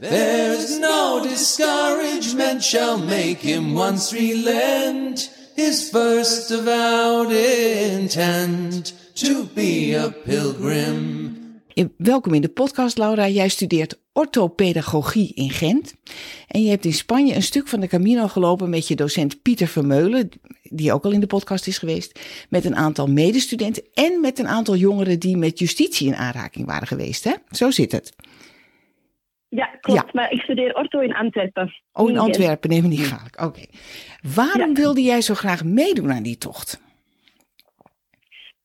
There's no discouragement shall make him once relent his first avowed intent to be a pilgrim. Welkom in de podcast, Laura. Jij studeert orthopedagogie in Gent. En je hebt in Spanje een stuk van de Camino gelopen met je docent Pieter Vermeulen, die ook al in de podcast is geweest, met een aantal medestudenten en met een aantal jongeren die met justitie in aanraking waren geweest. Hè? Zo zit het. Ja, klopt. Maar ik studeer ortho in Antwerpen. Oh, in Antwerpen, neem me niet kwalijk. Oké. Waarom wilde jij zo graag meedoen aan die tocht?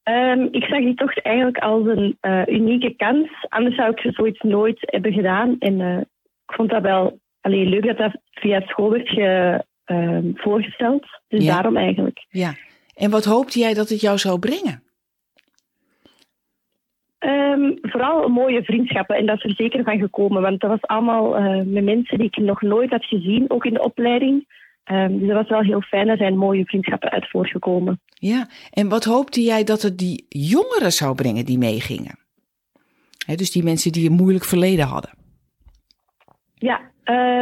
Um, ik zag die tocht eigenlijk als een uh, unieke kans. Anders zou ik zoiets nooit hebben gedaan. En uh, ik vond dat wel alleen leuk dat dat via school werd ge, uh, voorgesteld. Dus Ja. daarom eigenlijk. Ja. En wat hoopte jij dat het jou zou brengen? Um, vooral mooie vriendschappen. En dat is er zeker van gekomen. Want dat was allemaal uh, met mensen die ik nog nooit had gezien, ook in de opleiding. Um, dus dat was wel heel fijn. Er zijn mooie vriendschappen uit voortgekomen. Ja. En wat hoopte jij dat het die jongeren zou brengen die meegingen? Dus die mensen die een moeilijk verleden hadden. Ja,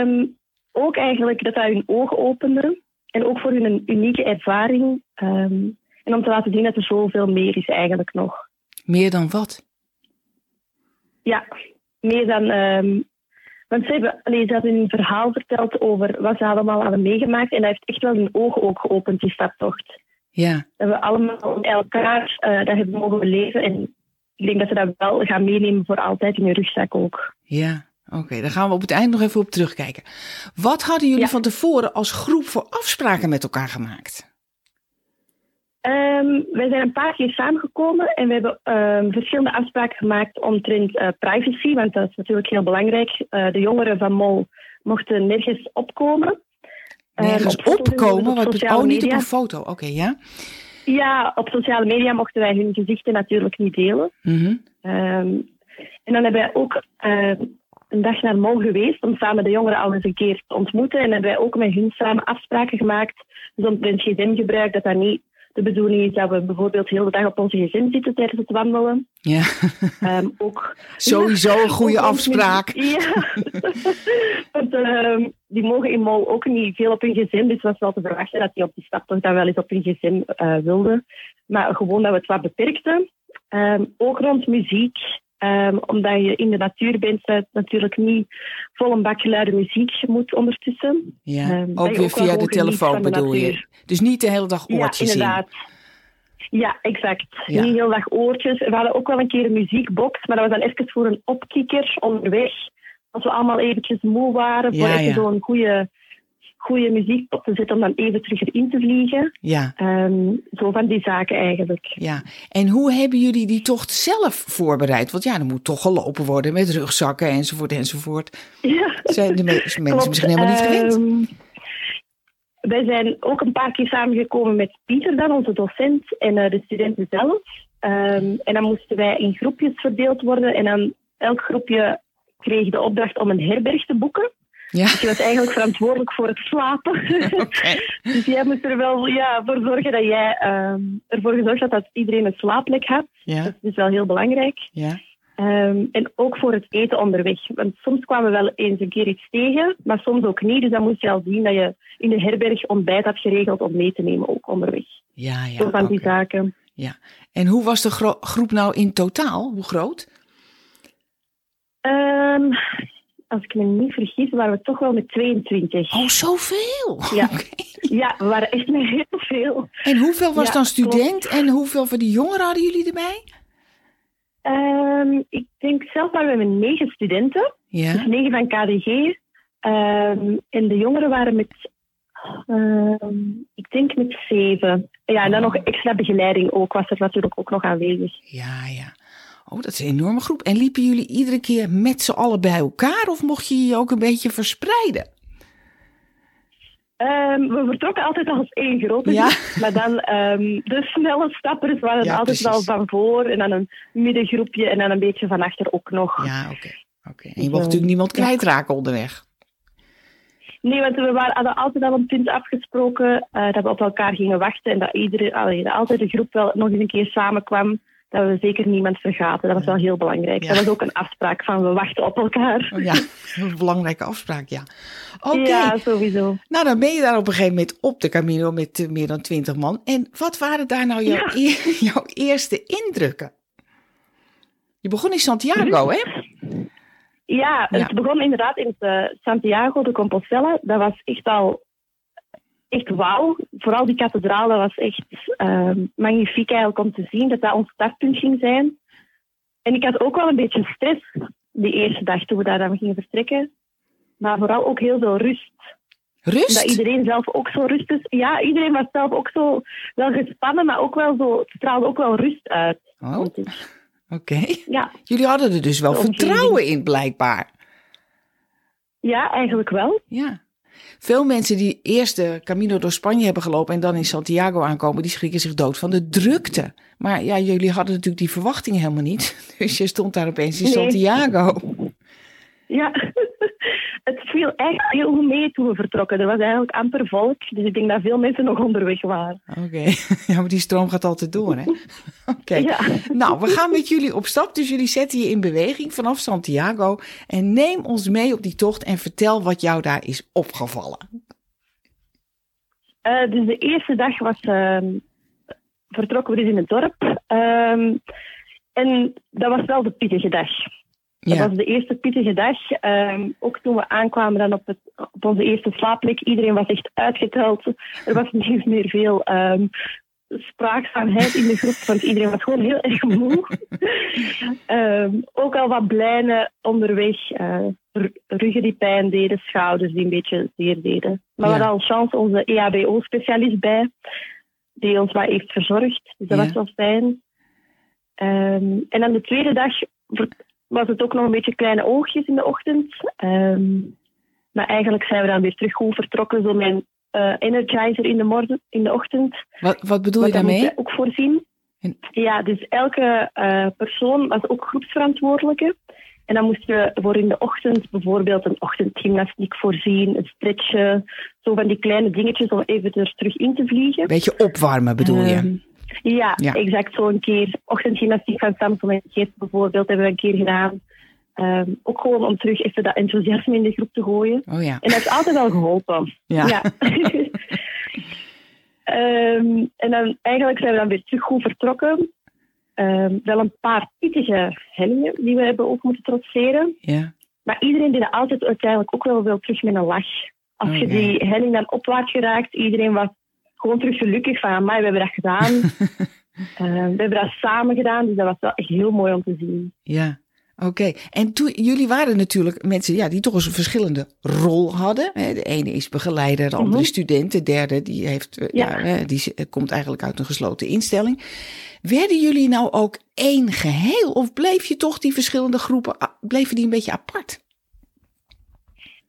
um, ook eigenlijk dat dat hun ogen opende. En ook voor hun een unieke ervaring. En om te laten zien dat er zoveel meer is eigenlijk nog. Meer dan wat? Ja, meer dan. Um, want ze hebben allee, ze hadden een verhaal verteld over wat ze allemaal hadden meegemaakt. En dat heeft echt wel hun ogen ook geopend, die staptocht. Ja. Dat we allemaal met elkaar uh, dat hebben mogen beleven. En ik denk dat ze dat wel gaan meenemen voor altijd in hun rugzak ook. Ja, oké. Okay, daar gaan we op het eind nog even op terugkijken. Wat hadden jullie ja. van tevoren als groep voor afspraken met elkaar gemaakt? Um, wij zijn een paar keer samengekomen en we hebben um, verschillende afspraken gemaakt omtrent uh, privacy, want dat is natuurlijk heel belangrijk. Uh, de jongeren van MOL mochten nergens opkomen. Nergens um, opkomen? Wat bedoel Oh, niet op een foto. Oké, okay, ja. Ja, op sociale media mochten wij hun gezichten natuurlijk niet delen. Mm -hmm. en dan hebben wij ook uh, een dag naar MOL geweest om samen de jongeren al eens een keer te ontmoeten. En hebben wij ook met hun samen afspraken gemaakt. Dus omtrent gsm-gebruik, dat dat niet de bedoeling is dat we bijvoorbeeld heel de dag op onze gsm zitten tijdens het wandelen. Ja. Um, ook, Sowieso een goede afspraak. Ja. Want um, die mogen in Mol ook niet veel op hun gsm, dus het was wel te verwachten dat die op die stap toch dan wel eens op hun gsm uh, wilden. Maar gewoon dat we het wat beperkten. Um, ook rond muziek. Um, omdat je in de natuur bent, dat natuurlijk niet vol een bak geluide muziek moet ondertussen. Ja, um, ook weer ook via de telefoon bedoel je? Dus niet de hele dag oortjes ja, inderdaad. In. Ja, exact. Ja. Niet heel dag oortjes. We hadden ook wel een keer een muziekbox, maar dat was dan even voor een opkikker onderweg. Als we allemaal eventjes moe waren, voor ja, even ja. zo'n goede goede muziek op te zetten om dan even terug erin te vliegen. Ja. Um, zo van die zaken eigenlijk. Ja. En hoe hebben jullie die tocht zelf voorbereid? Want ja, er moet toch gelopen worden met rugzakken enzovoort enzovoort. Ja. Zijn de mensen Klopt. misschien helemaal niet gewend? Um, wij zijn ook een paar keer samengekomen met Pieter dan, onze docent, en uh, de studenten zelf. Um, en dan moesten wij in groepjes verdeeld worden. En dan elk groepje kreeg de opdracht om een herberg te boeken. Ja. Dus je was eigenlijk verantwoordelijk voor het slapen. Okay. dus jij moest er wel ja, voor zorgen dat jij um, ervoor gezorgd had dat iedereen een slaapplek had. Ja. Dat is dus wel heel belangrijk. Ja. Um, en ook voor het eten onderweg. Want soms kwamen we wel eens een keer iets tegen, maar soms ook niet. Dus dan moest je al zien dat je in de herberg ontbijt had geregeld om mee te nemen, ook onderweg. Ja, ja. Zo van okay. die zaken. Ja. En hoe was de gro groep nou in totaal? Hoe groot? Um, als ik me niet vergis, waren we toch wel met 22. Oh, zoveel? Ja, okay. ja we waren echt met heel veel. En hoeveel was ja, dan student klopt. en hoeveel van die jongeren hadden jullie erbij? Um, ik denk zelf waren we met negen studenten. Ja. Dus negen van KDG. Um, en de jongeren waren met, um, ik denk met zeven. Ja, en dan nog extra begeleiding ook, was er natuurlijk ook nog aanwezig. Ja, ja. Oh, dat is een enorme groep. En liepen jullie iedere keer met z'n allen bij elkaar of mocht je je ook een beetje verspreiden? Um, we vertrokken altijd als één grote Ja. maar dan um, de snelle stappers waren Ja, altijd precies. wel van voor en dan een middengroepje en dan een beetje van achter ook nog. Ja, oké. oké. En je mocht Ja. natuurlijk niemand Ja. kwijtraken onderweg. Nee, want we waren, hadden altijd al een punt afgesproken uh, dat we op elkaar gingen wachten en dat, iedereen, allee, dat altijd de groep wel nog eens een keer samenkwam. Dat we zeker niemand vergaten. Dat was wel heel belangrijk. Ja. Dat was ook een afspraak van we wachten op elkaar. Oh ja, een belangrijke afspraak, ja. Oké, Ja, sowieso. nou dan ben je daar op een gegeven moment op de Camino met eh, meer dan twintig man. En wat waren daar nou jouw, Ja. e- jouw eerste indrukken? Je begon in Santiago, hè? Ja, het Ja. begon inderdaad in eh, Santiago de Compostela. Dat was echt al echt wauw. Vooral die kathedraal, dat was echt ehm, magnifiek eigenlijk om te zien dat dat ons startpunt ging zijn. En ik had ook wel een beetje stress die eerste dag toen we daar dan gingen vertrekken. Maar vooral ook heel veel rust. Dat Rust? iedereen zelf ook zo rust is. Ja, iedereen was zelf ook zo wel gespannen, maar ook wel zo, het straalde ook wel rust uit. Oh, oké. Ja, Jullie hadden er dus wel vertrouwen in, blijkbaar. ja, eigenlijk wel. Ja. Veel mensen die eerst de Camino door Spanje hebben gelopen en dan in Santiago aankomen, die schrikken zich dood van de drukte. Maar ja, jullie hadden natuurlijk die verwachting helemaal niet. Dus je stond daar opeens in Nee. Santiago. Ja, het viel echt heel goed mee toen we vertrokken. Er was eigenlijk amper volk, dus ik denk dat veel mensen nog onderweg waren. Oké, ja, maar die stroom gaat altijd door, hè? Oké. Ja. Nou, we gaan met jullie op stap, dus jullie zetten je in beweging vanaf Santiago. En neem ons mee op die tocht en vertel wat jou daar is opgevallen. Eh, dus de eerste dag was, ehm, vertrokken we dus in het dorp. Ehm, en dat was wel de pittige dag. Dat Ja, was de eerste pittige dag. Ehm, ook toen we aankwamen dan op, het, op onze eerste slaapplek. Iedereen was echt uitgeteld. Er was niet meer veel ehm, spraakzaamheid in de groep, want iedereen was gewoon heel erg moe. Ehm, ook al wat blijnen onderweg. r- ruggen die pijn deden, schouders die een beetje zeer deden. Maar we hadden al chance onze EHBO-specialist bij, die ons wat heeft verzorgd. Dus dat Ja. was wel fijn. En dan de tweede dag was het ook nog een beetje kleine oogjes in de ochtend. Ehm, maar eigenlijk zijn we dan weer terug goed vertrokken, zo een eh, energizer in de, morgen, in de ochtend. wat, wat bedoel je dat daarmee? ook voorzien. En- Ja, dus elke eh, persoon was ook groepsverantwoordelijke. En dan moesten we voor in de ochtend bijvoorbeeld een ochtendgymnastiek voorzien, een stretchen, zo van die kleine dingetjes om even er terug in te vliegen. Beetje opwarmen bedoel je? Ehm, ja, Ja. exact zo een keer. Ochtendgymnastiek van Samson en Geert bijvoorbeeld hebben we een keer gedaan. Ehm, ook gewoon om terug even dat enthousiasme in de groep te gooien. Oh ja. En dat heeft altijd wel geholpen. Ja. Ehm, en dan eigenlijk zijn we dan weer terug goed vertrokken. Ehm, wel een paar pittige hellingen die we hebben ook moeten trotseren. Ja. Maar iedereen deed altijd uiteindelijk ook wel wel terug met een lach. Als je Oké. die helling dan opwaarts geraakt, iedereen was gewoon terug gelukkig van, amai, we hebben dat gedaan. Ehm, we hebben dat samen gedaan, dus dat was wel echt heel mooi om te zien. Ja, oké. En toen, jullie waren natuurlijk mensen ja, die toch eens een verschillende rol hadden. De ene is begeleider, de andere Mhm. student, de derde die, heeft, eh, ja. Die z- komt eigenlijk uit een gesloten instelling. Werden jullie nou ook één geheel of bleef je toch die verschillende groepen, bleven die een beetje apart?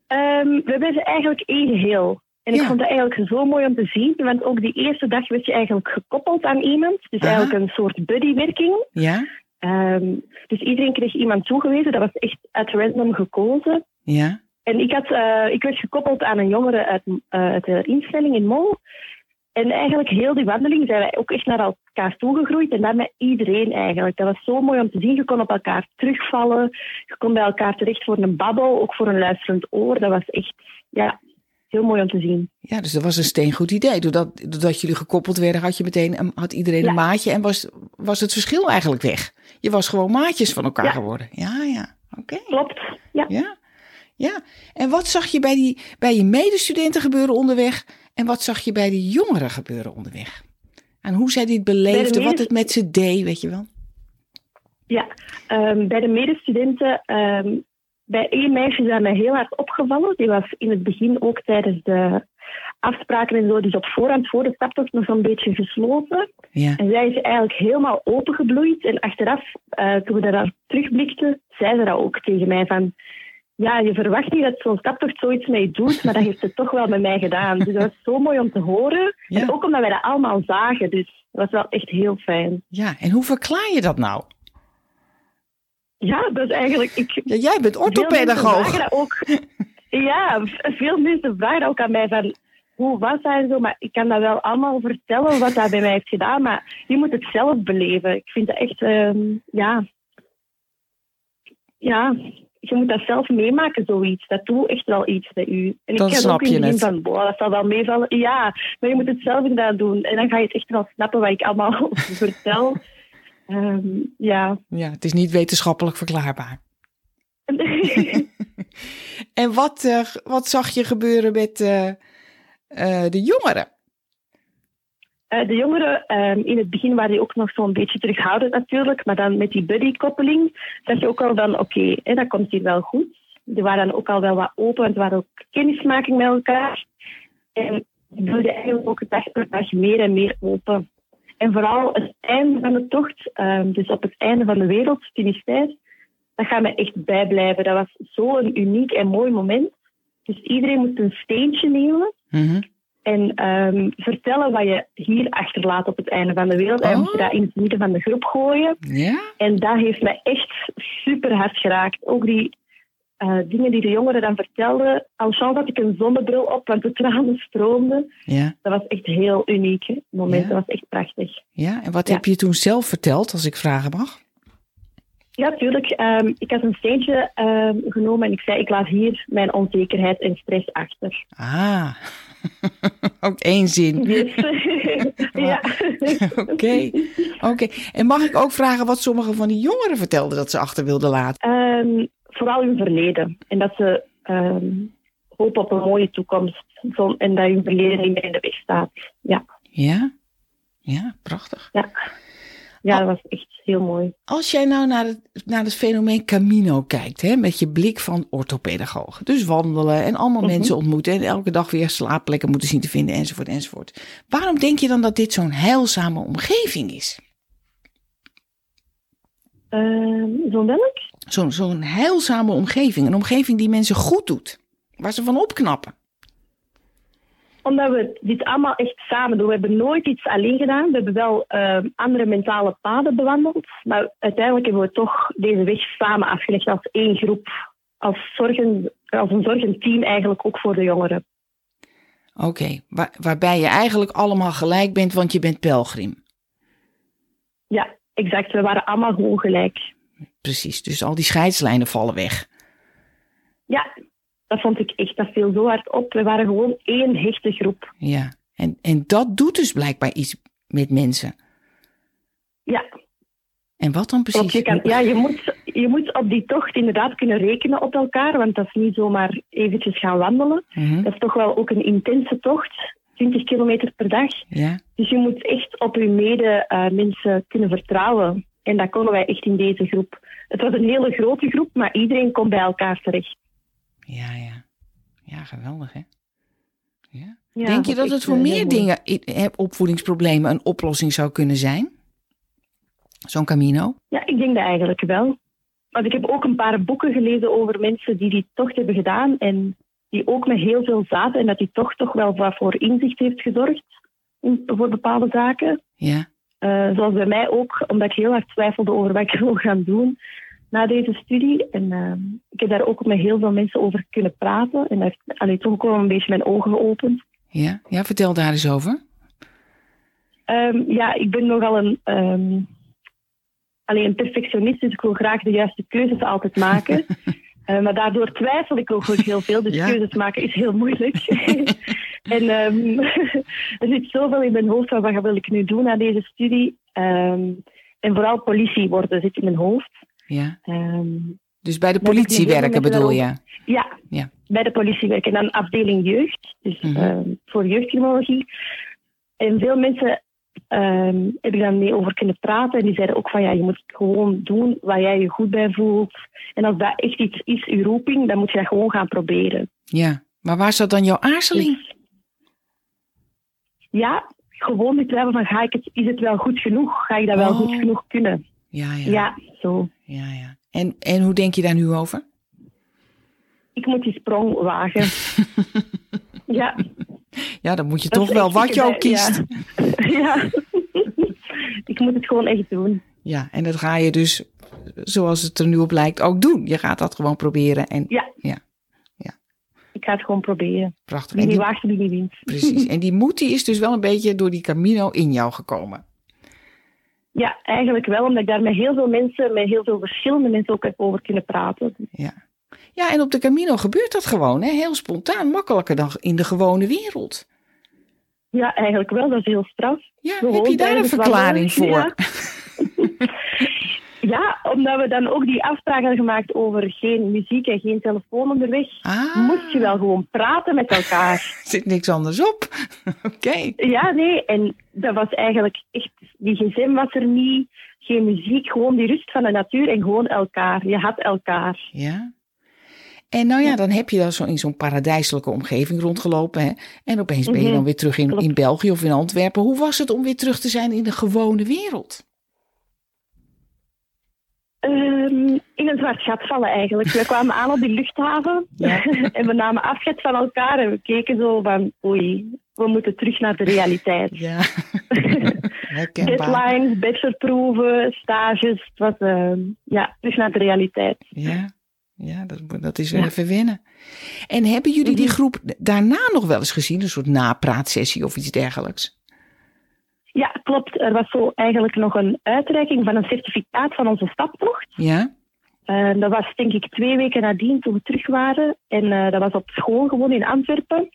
Ehm, we ze eigenlijk één geheel. En ik Ja. vond dat eigenlijk zo mooi om te zien, want ook die eerste dag werd je eigenlijk gekoppeld aan iemand. Dus Aha. eigenlijk een soort buddywerking. Ja, Ehm, dus iedereen kreeg iemand toegewezen, dat was echt uit random gekozen. ja, En ik, had, eh, ik werd gekoppeld aan een jongere uit, eh, uit de instelling in Mol. En eigenlijk heel die wandeling zijn wij ook echt naar elkaar toegegroeid. En dat met iedereen eigenlijk. Dat was zo mooi om te zien. Je kon op elkaar terugvallen. Je kon bij elkaar terecht voor een babbel, ook voor een luisterend oor. Dat was echt ja, heel mooi om te zien. ja. Dus dat was een steengoed idee. Doordat, doordat jullie gekoppeld werden, had, je meteen, een- had iedereen een maatje en was, was het verschil eigenlijk weg. Je was gewoon maatjes van elkaar Ja. geworden. Ja, ja, oké. Klopt. Ja. Ja, ja. En wat zag je bij, die, bij je medestudenten gebeuren onderweg? En wat zag je bij de jongeren gebeuren onderweg? En hoe zij dit beleefden, wat het met ze deed, weet je wel? Ja, ehm, bij de medestudenten, ehm, bij één meisje is dat mij heel hard opgevallen. Die was in het begin ook tijdens de afspraken en zo, dus op voorhand voor de staptocht nog zo'n beetje gesloten. Ja, En zij is eigenlijk helemaal opengebloeid. En achteraf, eh, toen we daar terugblikten, zei ze dat ook tegen mij van... Ja, je verwacht niet dat zo'n staptocht zoiets met je doet, maar dat heeft ze toch wel met mij gedaan. Dus dat was zo mooi om te horen. Ja. En ook omdat wij dat allemaal zagen, dus dat was wel echt heel fijn. ja. En hoe verklaar je dat nou? Ja, dat is eigenlijk... Ik, Ja, jij bent orthopedagoog. ook. Ja, veel mensen vragen ook aan mij van... hoe was dat en zo. Maar ik kan dat wel allemaal vertellen wat dat bij mij heeft gedaan. Maar je moet het zelf beleven. Ik vind dat echt, ehm, ja. Ja, je moet dat zelf meemaken, zoiets. Dat doet echt wel iets bij u. En Dan ik snap ook in je het. van, boah, dat zal wel meevallen. Ja, maar je moet het zelf inderdaad doen. En dan ga je het echt wel snappen wat ik allemaal vertel. Ehm, ja. Ja, het is niet wetenschappelijk verklaarbaar. En wat, eh, wat zag je gebeuren met eh, eh, de jongeren? De jongeren, ehm, in het begin waren die ook nog zo'n beetje terughoudend natuurlijk, maar dan met die buddy-koppeling zag je ook al dan, oké, hè, dat komt hier wel goed. Die waren dan ook al wel wat open, er waren ook kennismaking met elkaar. En die wilden eigenlijk ook dag per dag meer en meer open. En vooral het einde van de tocht, ehm, dus op het einde van de wereld, Finistère, dat gaat me echt bijblijven. Dat was zo'n uniek en mooi moment. Dus iedereen moest een steentje nemen Mhm. en ehm, vertellen wat je hier achterlaat op het einde van de wereld. En Oh. moet je dat in het midden van de groep gooien. En dat heeft mij echt super hard geraakt. Ook die eh, dingen die de jongeren dan vertelden. Al chance had ik een zonnebril op, want de tranen stroomden. Ja? Dat was echt heel uniek. Het moment Ja. dat was echt prachtig. Ja? En wat Ja. heb je toen zelf verteld, als ik vragen mag? Ja, tuurlijk. Ehm, ik had een steentje ehm, genomen en ik zei, ik laat hier mijn onzekerheid en stress achter. Ah, ook één zin. Yes. ja. Oké, oké. En mag ik ook vragen wat sommige van die jongeren vertelden dat ze achter wilden laten? Ehm, vooral hun verleden. En dat ze ehm, hopen op een mooie toekomst. En dat hun verleden niet meer in de weg staat. Ja, Ja? Ja, prachtig. ja. ja dat was echt heel mooi. Als jij nou naar het, naar het fenomeen Camino kijkt, hè, met je blik van orthopedagoog. Dus wandelen en allemaal Mhm. mensen ontmoeten en elke dag weer slaapplekken moeten zien te vinden enzovoort enzovoort. Waarom denk je dan dat dit zo'n heilzame omgeving is? Ehm Zo'n welk? Zo'n zo'n heilzame omgeving, een omgeving die mensen goed doet, waar ze van opknappen. Omdat we dit allemaal echt samen doen. We hebben nooit iets alleen gedaan. We hebben wel ehm, andere mentale paden bewandeld. Maar uiteindelijk hebben we toch deze weg samen afgelegd als één groep. Als, zorgen, als een zorgenteam eigenlijk ook voor de jongeren. Oké, waar- waarbij je eigenlijk allemaal gelijk bent, want je bent pelgrim. Ja, exact. We waren allemaal gewoon gelijk. Precies, dus al die scheidslijnen vallen weg. Ja, dat vond ik echt. Dat viel zo hard op. We waren gewoon één hechte groep. Ja, en, en dat doet dus blijkbaar iets met mensen. Ja, En wat dan precies? Je, kan, ja, je, moet, je moet op die tocht inderdaad kunnen rekenen op elkaar. Want dat is niet zomaar eventjes gaan wandelen. Mhm, Dat is toch wel ook een intense tocht. 20 kilometer per dag. Ja, Dus je moet echt op je mede-mensen kunnen vertrouwen. En dat konden wij echt in deze groep. Het was een hele grote groep, maar iedereen kon bij elkaar terecht. ja, ja. Ja, geweldig hè? Ja. Ja, Denk je dat het voor eh, meer dingen, eh, opvoedingsproblemen, een oplossing zou kunnen zijn? Zo'n Camino? Ja, ik denk dat eigenlijk wel. Want ik heb ook een paar boeken gelezen over mensen die die tocht hebben gedaan en die ook met heel veel zaten en dat die tocht toch wel wat voor inzicht heeft gezorgd in- voor bepaalde zaken. Ja, Eh, zoals bij mij ook, omdat ik heel hard twijfelde over wat ik wil gaan doen na deze studie. En eh, ik heb daar ook met heel veel mensen over kunnen praten. En dat heeft allee, toch ook wel een beetje mijn ogen geopend. ja. Ja, vertel daar eens over. Ehm, ja, ik ben nogal een, ehm alleen een perfectionist, dus ik wil graag de juiste keuzes altijd maken. Eh, maar daardoor twijfel ik ook heel veel, dus Ja. keuzes maken is heel moeilijk. en ehm, er zit zoveel in mijn hoofd van wat wil ik nu doen na deze studie. Ehm, en vooral politie worden zit in mijn hoofd. Ja. Ehm, Dus bij de politie werken bedoel je? ja, Ja. bij de politie werken. En dan afdeling jeugd, dus Mhm. voor jeugdcriminologie. En veel mensen ehm heb ik daar mee over kunnen praten. En die zeiden ook van ja, je moet gewoon doen waar jij je goed bij voelt. En als dat echt iets is, je roeping, dan moet je dat gewoon gaan proberen. Ja. Maar waar zat dan jouw aarzeling? Dus, ja, gewoon de twijfel van ga ik het, is het wel goed genoeg? Ga ik dat wel Oh. goed genoeg kunnen? Ja, ja. Ja, zo. ja, ja. En, en hoe denk je daar nu over? Ik moet die sprong wagen. ja. Ja, dan moet je Dat toch wel wat je ook kiest. Ja. ja. ik moet het gewoon echt doen. Ja, en dat ga je dus, zoals het er nu op lijkt, ook doen. Je gaat dat gewoon proberen. En Ja. ja. Ik ik ga het gewoon proberen. Prachtig. Wie En die, waagt, wint. precies. En die moed die is dus wel een beetje door die Camino in jou gekomen. Ja, eigenlijk wel, omdat ik daar met heel veel mensen, met heel veel verschillende mensen ook heb over kunnen praten. Ja. Ja, en op de Camino gebeurt dat gewoon, hè? heel spontaan, makkelijker dan in de gewone wereld. Ja, eigenlijk wel, dat is heel straf. Ja, heb je daar een verklaring voor? Ja, omdat we dan ook die afspraak hadden gemaakt over geen muziek en geen telefoon onderweg, Ah, moest je wel gewoon praten met elkaar. er zit niks anders op. Oké. Ja, nee, en dat was eigenlijk echt, die gezin was er niet, geen muziek, gewoon die rust van de natuur en gewoon elkaar. Je had elkaar. Ja. En nou ja, dan heb je dan zo in zo'n paradijselijke omgeving rondgelopen. Hè? En opeens ben je Mhm, dan weer terug in, klopt. in België of in Antwerpen. Hoe was het om weer terug te zijn in de gewone wereld? Ehm, in een zwart gat vallen eigenlijk. We kwamen aan op die luchthaven Ja. en we namen afscheid van elkaar en we keken zo van oei, we moeten terug naar de realiteit. Ja. Deadlines, bachelorproeven, stages, het was ehm, ja, terug naar de realiteit. Ja, ja dat, dat is Ja. even wennen. En hebben jullie die Mhm. groep daarna nog wel eens gezien? Een soort napraatsessie of iets dergelijks? Ja, klopt. Er was zo eigenlijk nog een uitreiking van een certificaat van onze staptocht. Ja? Eh, dat was denk ik twee weken nadien toen we terug waren. En eh, dat was op school gewoon in Antwerpen.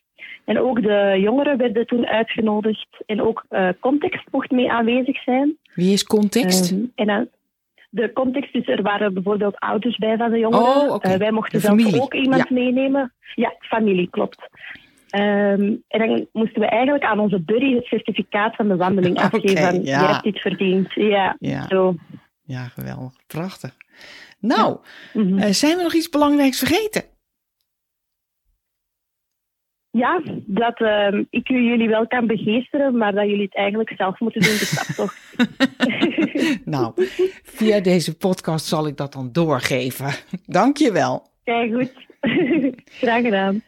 En ook de jongeren werden toen uitgenodigd. En ook eh, context mocht mee aanwezig zijn. Wie is context? Ehm, en dan de context, dus er waren bijvoorbeeld ouders bij van de jongeren. Oh, oké. Eh, wij mochten zelf ook iemand Ja. meenemen. Ja, familie, klopt. Ehm, en dan moesten we eigenlijk aan onze buddy het certificaat van de wandeling afgeven. van, ja. Je hebt dit verdiend. Ja, ja. zo. ja, geweldig. Prachtig. Nou, Mhm. eh, zijn we nog iets belangrijks vergeten? Ja, dat ehm, ik jullie wel kan begeesteren, maar dat jullie het eigenlijk zelf moeten doen, de staptocht. Nou, via deze podcast zal ik dat dan doorgeven. Dank je wel. Kijk goed. Graag gedaan.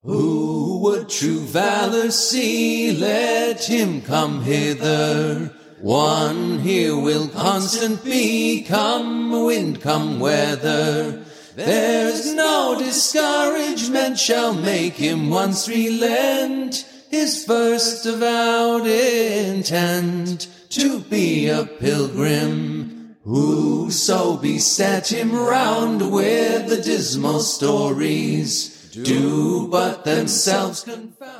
Who would true valor see? Let him come hither. One here will constant be, come wind, come weather. There's no discouragement shall make him once relent his first avowed intent to be a pilgrim. Whoso beset him round with the dismal stories do but themselves confound.